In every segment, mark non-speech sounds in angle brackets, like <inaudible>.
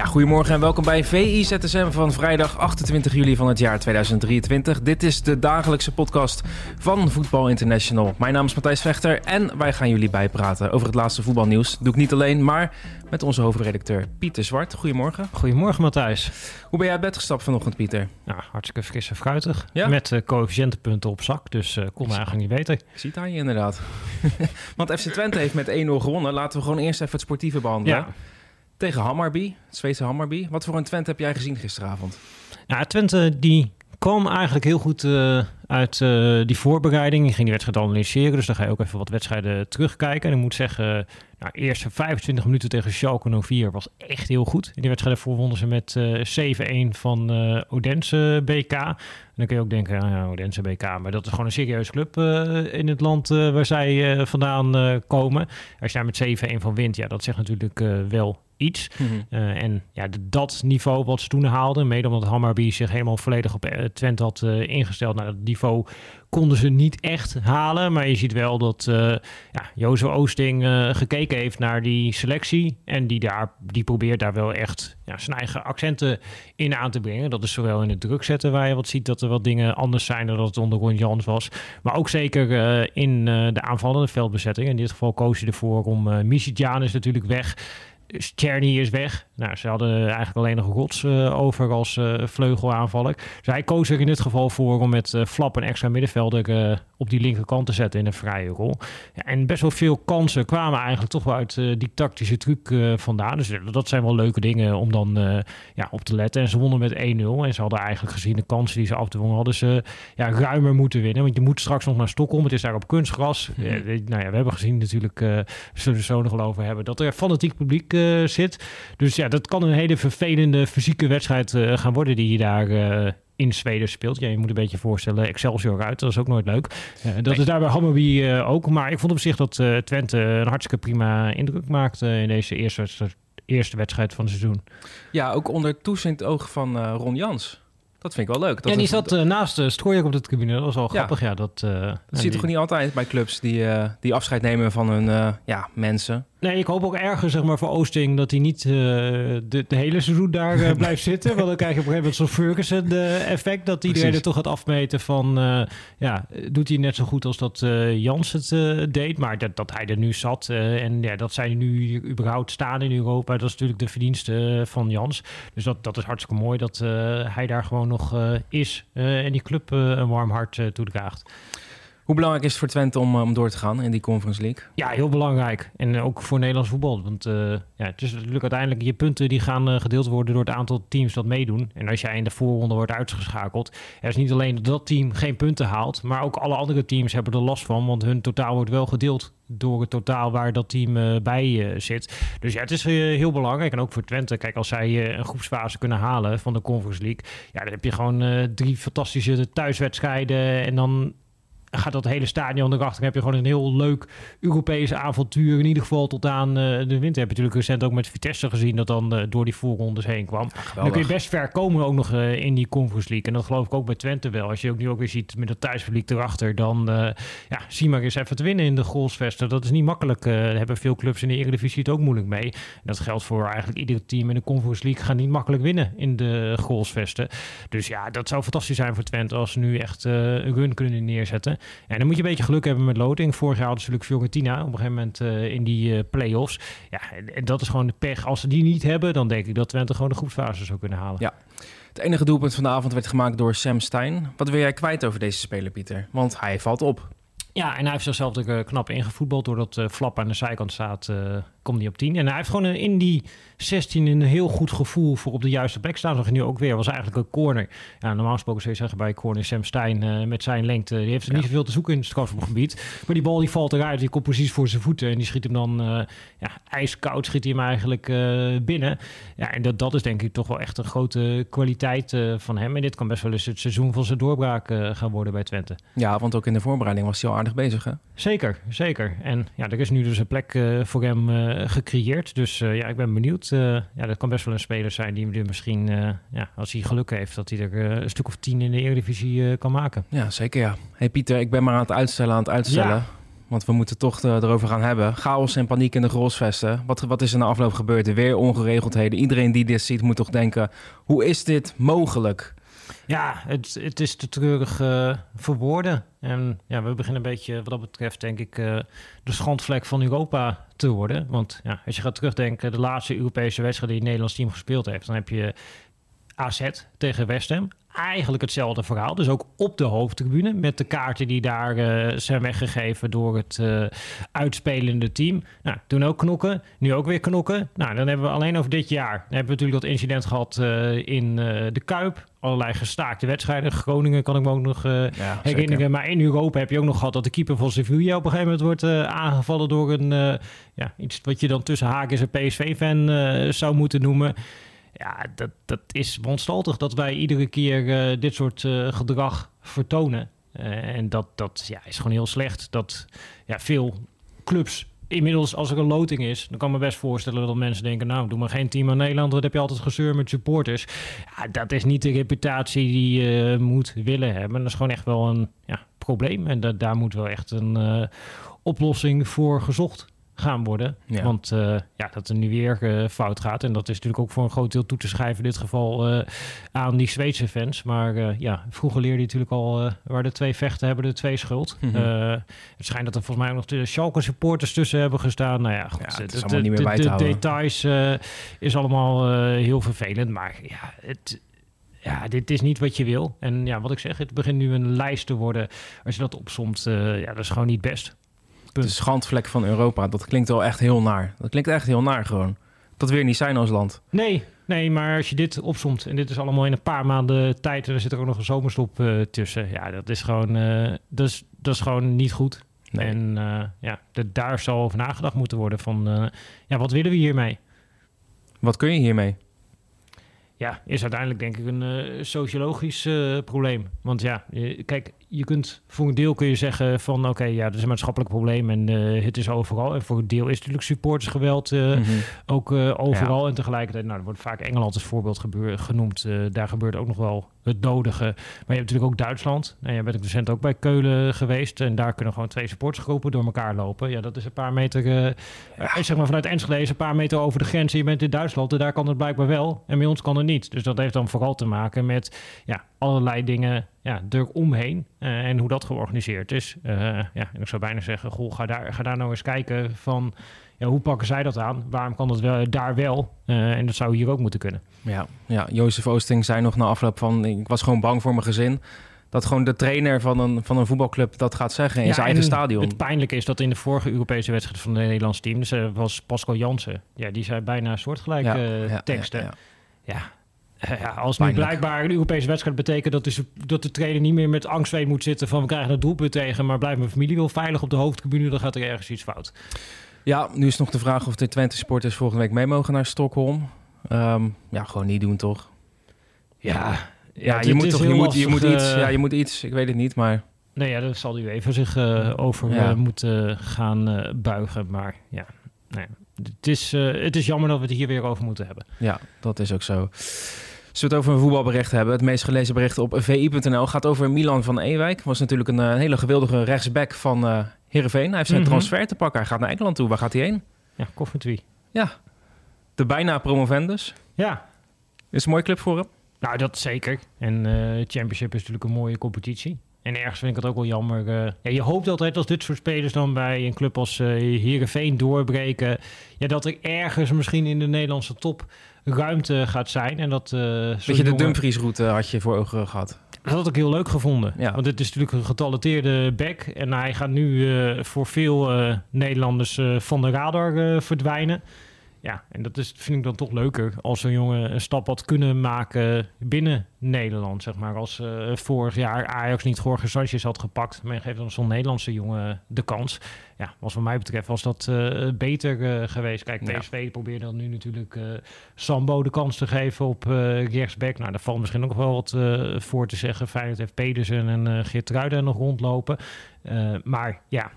Ja, goedemorgen en welkom bij VI ZSM van vrijdag 28 juli van het jaar 2023. Dit is de dagelijkse podcast van Voetbal International. Mijn naam is Matthijs Vechter en wij gaan jullie bijpraten over het laatste voetbalnieuws. doe ik niet alleen, maar met onze hoofdredacteur Pieter Zwart. Goedemorgen. Goedemorgen Matthijs. Hoe ben jij uit bed gestapt vanochtend, Pieter? Ja, hartstikke fris en fruitig. Ja? Met uh, coëfficiëntenpunten op zak, dus uh, kon eigenlijk niet beter. Ik zie het aan je inderdaad. <laughs> Want FC Twente heeft met 1-0 gewonnen. Laten we gewoon eerst even het sportieve behandelen. Ja. Tegen Hammarby, het Zweedse Hammarby. Wat voor een Twente heb jij gezien gisteravond? Ja, Twente die kwam eigenlijk heel goed uh, uit uh, die voorbereiding. Je ging die wedstrijd analyseren, dus dan ga je ook even wat wedstrijden terugkijken. En ik moet zeggen, nou, eerste 25 minuten tegen Schalke 04 was echt heel goed. In die wedstrijd wonnen ze met uh, 7-1 van Odense BK. En dan kun je ook denken, ja, Odense BK, maar dat is gewoon een serieuze club in het land waar zij vandaan komen. Als je daar met 7-1 van wint, ja, dat zegt natuurlijk wel iets. Mhm. Eh, en ja, dat niveau wat ze toen haalden, mede omdat Hammarby zich helemaal volledig op uh, Twente had uh, ingesteld, nou, dat niveau konden ze niet echt halen. Maar je ziet wel dat uh, ja, Jozef Oosting gekeken heeft naar die selectie. En die, daar, die probeert daar wel echt ja, zijn eigen accenten in aan te brengen. Dat is zowel in het druk zetten, waar je wat ziet dat er wat dingen anders zijn dan dat het onder Ron Jans was. Maar ook zeker in de aanvallende veldbezetting. In dit geval koos je ervoor om uh, is natuurlijk weg. Cherny is weg. Nou, ze hadden eigenlijk alleen nog Gods uh, over als uh, vleugelaanvaller. Dus hij koos er in dit geval voor om met uh, Flap een extra middenvelder op die linkerkant te zetten in een vrije rol. Ja, en best wel veel kansen kwamen eigenlijk toch wel uit die tactische truc vandaan. Dus dat zijn wel leuke dingen om dan ja, op te letten. En ze wonnen met 1-0. En ze hadden eigenlijk gezien de kansen die ze afdwongen, hadden ze ja, ruimer moeten winnen. Want je moet straks nog naar Stockholm. Het is daar op kunstgras. Mm nou ja, we hebben gezien natuurlijk, zullen we zo nog wel over hebben, dat er fanatiek publiek zit. Dus ja, dat kan een hele vervelende fysieke wedstrijd uh, gaan worden die je daar uh, in Zweden speelt. Ja, je moet een beetje voorstellen, Excelsior uit, dat is ook nooit leuk. Uh, dat is daar bij Hammerby ook. Maar ik vond op zich dat Twente een hartstikke prima indruk maakte in deze eerste, eerste wedstrijd van het seizoen. Ja, ook onder toezicht oog van Ron Jans. Dat vind ik wel leuk. Dat ja, die zat uh, naast uh, Strooijer op de tribune. Dat was wel grappig. Ja, dat, uh, dat zie je toch niet altijd bij clubs die, die afscheid nemen van hun ja, mensen. Nee, ik hoop ook ergens zeg maar, voor Oosting dat hij niet uh, de, de, hele seizoen daar uh, <laughs> blijft zitten. Want dan krijg je op een gegeven moment zo'n Ferguson-effect. Dat iedereen er toch gaat afmeten van... Uh, ja, doet hij net zo goed als dat Jans het deed. Maar dat, dat hij er nu zat en ja, dat zij nu überhaupt staan in Europa... dat is natuurlijk de verdienste van Jans. Dus dat, dat is hartstikke mooi dat hij daar gewoon nog is. en die club een warm hart toedraagt. Hoe belangrijk is het voor Twente om, eh, om door te gaan in die Conference League? Ja, heel belangrijk. En ook voor Nederlands voetbal. Want uh, ja, het is natuurlijk uiteindelijk je punten die gaan gedeeld worden door het aantal teams dat meedoen. En als jij in de voorronde wordt uitgeschakeld, er is niet alleen dat team geen punten haalt, maar ook alle andere teams hebben er last van, want hun totaal wordt wel gedeeld door het totaal waar dat team bij zit. Dus ja, het is heel belangrijk. En ook voor Twente. Kijk, als zij een groepsfase kunnen halen van de Conference League, ja, dan heb je gewoon drie fantastische thuiswedstrijden en dan gaat dat hele stadion erachter. heb je gewoon een heel leuk Europese avontuur. In ieder geval tot aan uh, de winter. Heb je natuurlijk recent ook met Vitesse gezien dat dan uh, door die voorrondes heen kwam. dan kun je best ver komen ook nog uh, in die Conference League. En dat geloof ik ook bij Twente wel. Als je ook nu ook weer ziet met dat thuispubliek erachter, dan ja, zie maar eens even te winnen in de goalsvesten. Dat is niet makkelijk. Daar hebben veel clubs in de Eredivisie het ook moeilijk mee. En dat geldt voor eigenlijk ieder team in de Conference League. Gaan niet makkelijk winnen in de goalsvesten. Dus ja, dat zou fantastisch zijn voor Twente als ze nu echt een run kunnen neerzetten. En dan moet je een beetje geluk hebben met loting. Vorig jaar hadden ze natuurlijk Fiorentina op een gegeven moment uh, in die uh, play-offs. Ja, en dat is gewoon de pech. Als ze die niet hebben, dan denk ik dat Twente gewoon de groepsfase zou kunnen halen. Ja. Het enige doelpunt van de avond werd gemaakt door Sam Stein. Wat wil jij kwijt over deze speler, Pieter? Want hij valt op. Ja, en hij heeft zichzelf uh, knap ingevoetbald doordat uh, Flap aan de zijkant staat komt hij op 10. En hij heeft gewoon een, in die 16 een heel goed gevoel voor op de juiste plek staan. Zag je nu ook weer. Was eigenlijk een corner. Ja, normaal gesproken zou je zeggen bij corner Sam Stein uh, met zijn lengte. Die heeft er niet zoveel te zoeken in het strafgebied. Maar die bal die valt eruit. Die komt precies voor zijn voeten. En die schiet hem dan uh, ja, ijskoud schiet hij hem eigenlijk uh, binnen. Ja, en dat, dat is denk ik toch wel echt een grote kwaliteit van hem. En dit kan best wel eens het seizoen van zijn doorbraak gaan worden bij Twente. Ja, want ook in de voorbereiding was hij al aardig bezig hè? Zeker, zeker. En ja, er is nu dus een plek voor hem gecreëerd. Dus ja, ik ben benieuwd ja, dat kan best wel een speler zijn die, misschien, uh, ja, als hij geluk heeft, dat hij er een stuk of tien in de Eredivisie kan maken. Ja, zeker ja. hey Pieter, ik ben maar aan het uitstellen, aan het uitstellen. Ja. Want we moeten toch erover gaan hebben. Chaos en paniek in de grosvesten. Wat, wat is er na afloop gebeurd? Weer ongeregeldheden. Iedereen die dit ziet moet toch denken... hoe is dit mogelijk? Ja, het, het is te treurig uh, voor woorden. En ja, we beginnen een beetje, wat dat betreft, denk ik, uh, de schandvlek van Europa te worden. Want ja, als je gaat terugdenken, de laatste Europese wedstrijd die het Nederlands team gespeeld heeft, dan heb je AZ tegen West Ham. Eigenlijk hetzelfde verhaal. Dus ook op de hoofdtribune met de kaarten die daar uh, zijn weggegeven door het uh, uitspelende team. Nou, toen ook knokken, nu ook weer knokken. Nou, dan hebben we alleen over dit jaar. Dan hebben we natuurlijk dat incident gehad uh, in de Kuip. Allerlei gestaakte wedstrijden. Groningen kan ik me ook nog ja, herinneren. Zeker. Maar in Europa heb je ook nog gehad dat de keeper van Sevilla op een gegeven moment wordt aangevallen door een ja, iets wat je dan tussen haakjes een PSV-fan zou moeten noemen. Ja, dat, dat is wanstaltig dat wij iedere keer uh, dit soort uh, gedrag vertonen. Uh, en dat, dat ja, is gewoon heel slecht. Dat ja, veel clubs inmiddels, als er een loting is, dan kan ik me best voorstellen dat mensen denken: Nou, doe maar geen team aan Nederland, wat heb je altijd gezeur met supporters. Ja, dat is niet de reputatie die je moet willen hebben. Dat is gewoon echt wel een ja, probleem. En daar moet wel echt een oplossing voor gezocht gaan worden. Ja. Want uh, ja, dat er nu weer uh, fout gaat. En dat is natuurlijk ook voor een groot deel toe te schrijven in dit geval uh, aan die Zweedse fans. Maar ja, vroeger leerde je natuurlijk al waar de twee vechten hebben de twee schuld. Mm -hmm. het schijnt dat er volgens mij ook nog de Schalke supporters tussen hebben gestaan. Nou ja, goed, ja, het is allemaal niet meer bij te de, de details is allemaal heel vervelend. Maar ja, het ja, dit is niet wat je wil. En ja, wat ik zeg, het begint nu een lijst te worden. Als je dat opsomt, uh, ja, dat is gewoon niet best. De schandvlek van Europa, dat klinkt wel echt heel naar. Dat klinkt echt heel naar gewoon. Dat weer niet zijn als land. Nee, nee, maar als je dit opzomt en dit is allemaal in een paar maanden tijd en er zit er ook nog een zomerstop uh, tussen. Ja, dat is gewoon, uh, dat is, dat is gewoon niet goed. Nee. En uh, ja, de, daar zal over nagedacht moeten worden van, ja, wat willen we hiermee? Wat kun je hiermee? Ja, is uiteindelijk denk ik een sociologisch probleem. Want ja, kijk, je kunt voor een deel kun je zeggen van oké, okay, ja, er is een maatschappelijk probleem en uh, het is overal. En voor een deel is natuurlijk supportersgeweld uh, mm -hmm. ook uh, overal. Ja. En tegelijkertijd, nou, er wordt vaak Engeland als voorbeeld gebeur, genoemd. daar gebeurt ook nog wel het nodige. Maar je hebt natuurlijk ook Duitsland. En je bent ik recent ook bij Keulen geweest. En daar kunnen gewoon twee supportersgroepen door elkaar lopen. Ja, dat is een paar meter, ja. zeg maar vanuit Enschede is een paar meter over de grens. En je bent in Duitsland en daar kan het blijkbaar wel. En bij ons kan het niet. Dus dat heeft dan vooral te maken met ja, allerlei dingen ja, er omheen uh, en hoe dat georganiseerd is. Uh, ja, en ik zou bijna zeggen, goh, ga daar, ga daar nou eens kijken van ja, hoe pakken zij dat aan? Waarom kan dat wel, daar wel? Uh, en dat zou hier ook moeten kunnen. Ja, ja, Jozef Oosting zei nog na afloop van, ik was gewoon bang voor mijn gezin. Dat gewoon de trainer van een, van een voetbalclub dat gaat zeggen in ja, zijn eigen stadion. Het pijnlijke is dat in de vorige Europese wedstrijd van het Nederlands team, dus, was Pascal Jansen. Ja, die zei bijna soortgelijke ja, ja, teksten. ja, ja als nu blijkbaar een Europese wedstrijd betekent dat de, dat de trainer niet meer met angst moet zitten van we krijgen een doelpunt tegen, maar blijft mijn familie wel veilig op de hoofdtribune, dan gaat er ergens iets fout. Ja, nu is nog de vraag of de Twente supporters volgende week mee mogen naar Stockholm. Um, ja, gewoon niet doen toch? Ja, ja, ja je moet toch, je moet, je moet iets, ja, je moet iets, ik weet het niet, maar... Nee, ja, daar zal u even zich uh, over ja. uh, moeten gaan uh, buigen, maar ja, nee. Het is, het is jammer dat we het hier weer over moeten hebben. Ja, dat is ook zo. Zullen we het over een voetbalbericht hebben? Het meest gelezen bericht op vi.nl gaat over Milan van Ewijk. Was natuurlijk een, een hele geweldige rechtsback van Heerenveen. Hij heeft zijn mm -hmm. transfer te pakken. Hij gaat naar Engeland toe. Waar gaat hij heen? Ja, Coventry. Ja, de bijna promovendus. Ja. Is een mooie club voor hem? Nou, dat zeker. En uh, Championship is natuurlijk een mooie competitie. En ergens vind ik het ook wel jammer. Uh, ja, je hoopt altijd als dit soort spelers dan bij een club als uh, Heerenveen doorbreken... Ja, dat er ergens misschien in de Nederlandse top ruimte gaat zijn. En dat, uh, Beetje de Dumfries-route had je voor ogen gehad. Dat had ik heel leuk gevonden. Ja. Want het is natuurlijk een getalenteerde back. En hij gaat nu eh, voor veel eh, Nederlanders eh, van de radar verdwijnen. Ja, en dat is, vind ik dan toch leuker als een jongen een stap had kunnen maken binnen Nederland. Zeg maar. Als eh, vorig jaar Ajax niet Jorge Sanchez had gepakt. Men geeft dan zo'n Nederlandse jongen de kans. Ja, was wat mij betreft was dat eh, beter eh, geweest. Kijk, Ja. PSV probeert dan nu natuurlijk Sambo de kans te geven op rechtsback. Nou, daar valt misschien ook wel wat voor te zeggen. Feyenoord heeft Pedersen en eh Geert Ruiden nog rondlopen. Maar ja,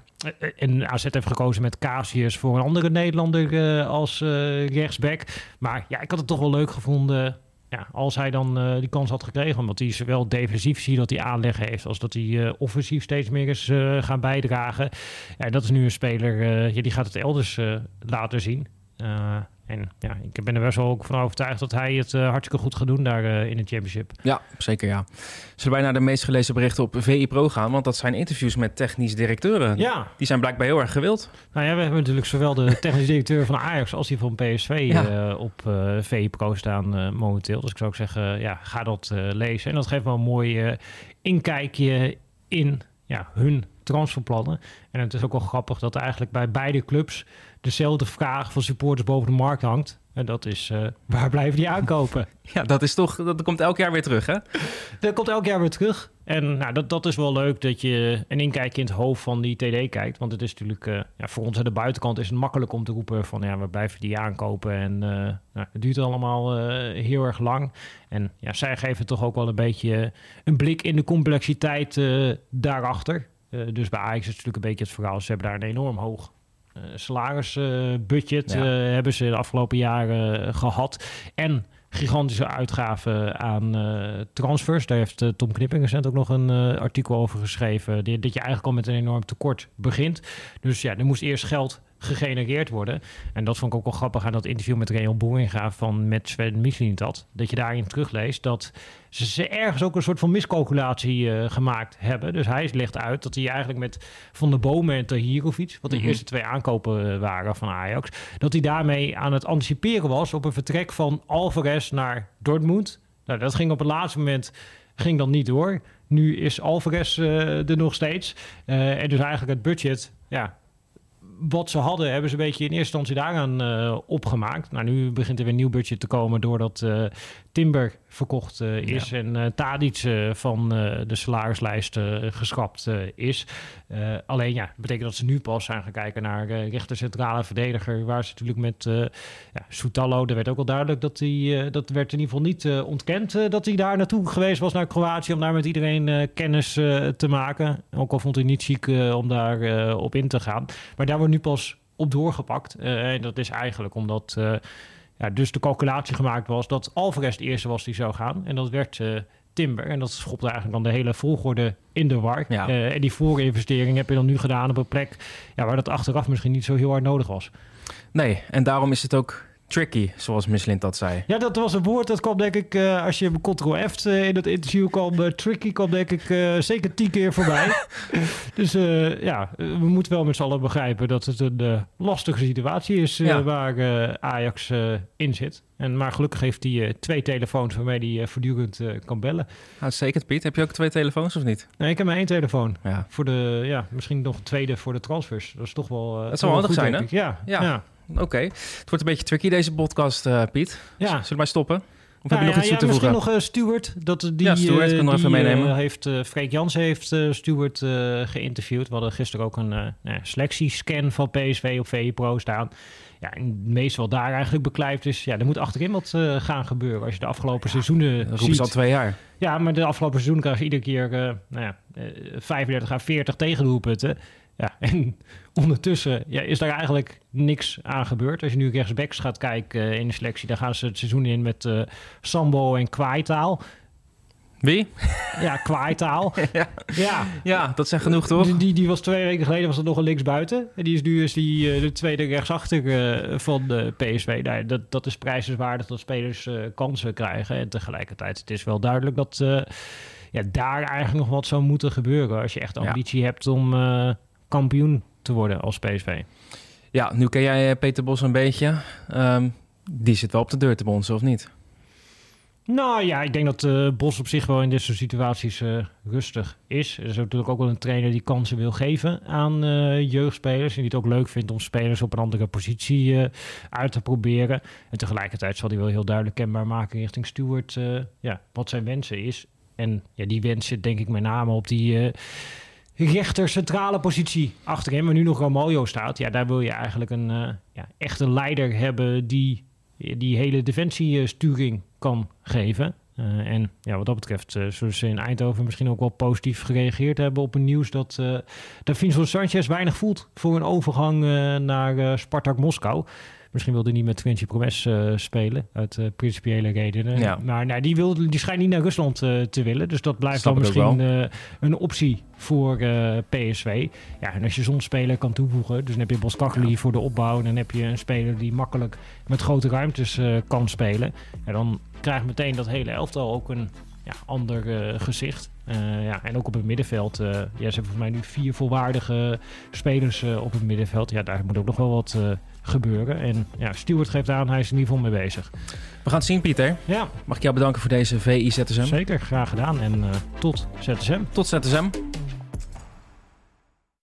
en AZ heeft gekozen met Casius voor een andere Nederlander eh, als eh, rechtsback. Maar ja, ik had het toch wel leuk gevonden ja, als hij dan eh, die kans had gekregen. Omdat hij zowel defensief zie dat hij aanleg heeft... als dat hij offensief steeds meer is gaan bijdragen. Ja, dat is nu een speler, ja, die gaat het elders laten zien. En ja, ik ben er best wel ook van overtuigd dat hij het eh, hartstikke goed gaat doen daar eh, in de championship. Ja, zeker ja. Zullen wij naar de meest gelezen berichten op VI Pro gaan? Want dat zijn interviews met technisch directeuren. Ja, Die zijn blijkbaar heel erg gewild. Nou ja, we hebben natuurlijk zowel de technisch directeur van Ajax als die van PSV Ja. eh, op VI Pro staan momenteel. Dus ik zou ook zeggen, ja, ga dat lezen. En dat geeft wel een mooi inkijkje in ja, hun transferplannen. En het is ook wel grappig dat eigenlijk bij beide clubs dezelfde vraag van supporters boven de markt hangt. En dat is, eh, waar blijven die aankopen? <laughs> Ja, dat is toch, dat komt elk jaar weer terug, hè? Dat komt elk jaar weer terug. En nou, dat, dat is wel leuk dat je een inkijk in het hoofd van die TD kijkt. Want het is natuurlijk eh, ja, voor ons aan de buitenkant is het makkelijk om te roepen van ja, we blijven die aankopen. En eh, nou, het duurt allemaal heel erg lang. En ja, zij geven toch ook wel een beetje een blik in de complexiteit daarachter. Eh, dus bij Ajax is het natuurlijk een beetje het verhaal. Ze hebben daar een enorm hoog eh, salarisbudget Ja. eh, hebben ze de afgelopen jaren eh, gehad. En gigantische uitgaven aan transfers. Daar heeft Tom Knipping recent ook nog een artikel over geschreven. Die- dat je eigenlijk al met een enorm tekort begint. Dus ja, er moest eerst geld gegenereerd worden. En dat vond ik ook wel grappig aan dat interview met Reon Boeringa van met Sven Mislintat. Dat je daarin terugleest dat ze, ze ergens ook een soort van miscalculatie eh, gemaakt hebben. Dus hij legt uit dat hij eigenlijk met Van der Bomen en Tahirovic, wat de Mhm. eerste twee aankopen eh, waren van Ajax, dat hij daarmee aan het anticiperen was op een vertrek van Alvarez naar Dortmund. Nou, dat ging op het laatste moment ging dan niet door. Nu is Alvarez eh, er nog steeds. En dus eigenlijk het budget, ja, wat ze hadden, hebben ze een beetje in eerste instantie daaraan eh, opgemaakt. Nou, nu begint er weer een nieuw budget te komen doordat eh, Timber verkocht eh, is en eh Tadic eh, van de salarislijst geschrapt is. Alleen ja, dat betekent dat ze nu pas zijn gaan kijken naar rechter centrale verdediger, waar ze natuurlijk met eh ja, er werd ook al duidelijk dat hij, dat werd in ieder geval niet ontkend, dat hij daar naartoe geweest was naar Kroatië om daar met iedereen kennis te maken. Ook al vond hij niet chic eh, om daar op in te gaan. Maar daar wordt nu pas op doorgepakt. En dat is eigenlijk omdat ja, dus de calculatie gemaakt was dat Alvarez de eerste was die zou gaan. En dat werd eh, Timber. En dat schopte eigenlijk dan de hele volgorde in de war. Ja. Eh, en die voorinvestering heb je dan nu gedaan op een plek ja, waar dat achteraf misschien niet zo heel hard nodig was. Nee, en daarom is het ook tricky, zoals Miss Lind dat zei. Ja, dat was een woord dat kwam denk ik, eh, als je Ctrl-F eh, in het interview kwam, eh, tricky kwam denk ik zeker tien keer voorbij. <laughs> dus ja, we moeten wel met z'n allen begrijpen dat het een lastige situatie is Ja. waar Ajax in zit. En, maar gelukkig heeft hij twee telefoons waarmee hij voortdurend kan bellen. Uitstekend, Piet. Heb je ook twee telefoons of niet? Nee, ik heb maar één telefoon. Ja. Voor de, ja, misschien nog een tweede voor de transfers. Dat is toch wel. Dat zou handig zijn, hè? Ja. ja. Oké. Het wordt een beetje tricky, deze podcast, eh, Piet. ja. Zullen wij stoppen? Of Nou heb je nog ja, iets toe ja, te voegen? Misschien nog eh, Stuart. Dat, die, Ja, Stuart eh, kan nog even meenemen. heeft, Freek Jansen heeft Stuart geïnterviewd. We hadden gisteren ook een nou selectiescan van PSV op VE Pro staan. Ja, en het meest wat daar eigenlijk beklijft is... Ja, er moet achterin wat gaan gebeuren. Als je de afgelopen seizoenen Dat roepen ze al twee jaar. Ja, maar de afgelopen seizoen krijg je iedere keer eh, nou ja, 35 à 40 tegendoelpunten. Ja, <laughs> en ondertussen ja, is daar eigenlijk niks aan gebeurd. Als je nu rechtsbacks gaat kijken eh, in de selectie... dan gaan ze het seizoen in met eh, Sambo en Kwaaitaal. Wie? Ja, Kwaaitaal. <laughs> ja. ja. ja, dat zijn genoeg, toch? Die, die, die was twee weken geleden was het nog een linksbuiten. En die is nu is die, eh, de tweede rechtsachter van de PSV. Nou, dat, dat is prijzenswaardig dat spelers kansen krijgen. En tegelijkertijd het is wel duidelijk dat ja, daar eigenlijk nog wat zou moeten gebeuren. Als je echt Ja. ambitie hebt om kampioen te worden als PSV. Ja, nu ken jij eh, Peter Bos een beetje. Ehm, die zit wel op de deur te bonzen, of niet? Nou ja, ik denk dat uh, Bos op zich wel in dit soort situaties uh, rustig is. Er is natuurlijk ook wel een trainer die kansen wil geven aan uh, jeugdspelers. En die het ook leuk vindt om spelers op een andere positie uit te proberen. En tegelijkertijd zal hij wel heel duidelijk kenbaar maken richting Stewart ja, wat zijn wensen is. En ja, die wens zit denk ik met name op die rechter centrale positie achterin. Maar nu nog Romelio staat. Ja, daar wil je eigenlijk een ja, echte leider hebben die die hele defensiesturing kan geven. Uh, en ja, wat dat betreft uh, zullen ze in Eindhoven misschien ook wel positief gereageerd hebben op een nieuws dat, uh, Sanchez weinig voelt voor een overgang naar Spartak Moskou. Misschien wilde hij niet met Quincy Promes spelen, uit principiële redenen. Ja. Maar nou, die, wil, die schijnt niet naar Rusland te willen. Dus dat blijft dan misschien een optie voor PSV. Ja, en als je zo'n speler kan toevoegen, dus dan heb je Boskagli ja. voor de opbouw... en dan heb je een speler die makkelijk met grote ruimtes kan spelen... Ja, dan krijgt meteen dat hele elftal ook een ja, ander uh, gezicht. Uh, ja, en ook op het middenveld. Uh, ja, ze hebben volgens mij nu vier volwaardige spelers op het middenveld. Ja, daar moet ook nog wel wat gebeuren. En ja, Stuart geeft aan, hij is in ieder geval mee bezig. We gaan het zien, Pieter. Ja. Mag ik jou bedanken voor deze VI ZSM? Zeker, graag gedaan. En tot ZSM. Tot ZSM.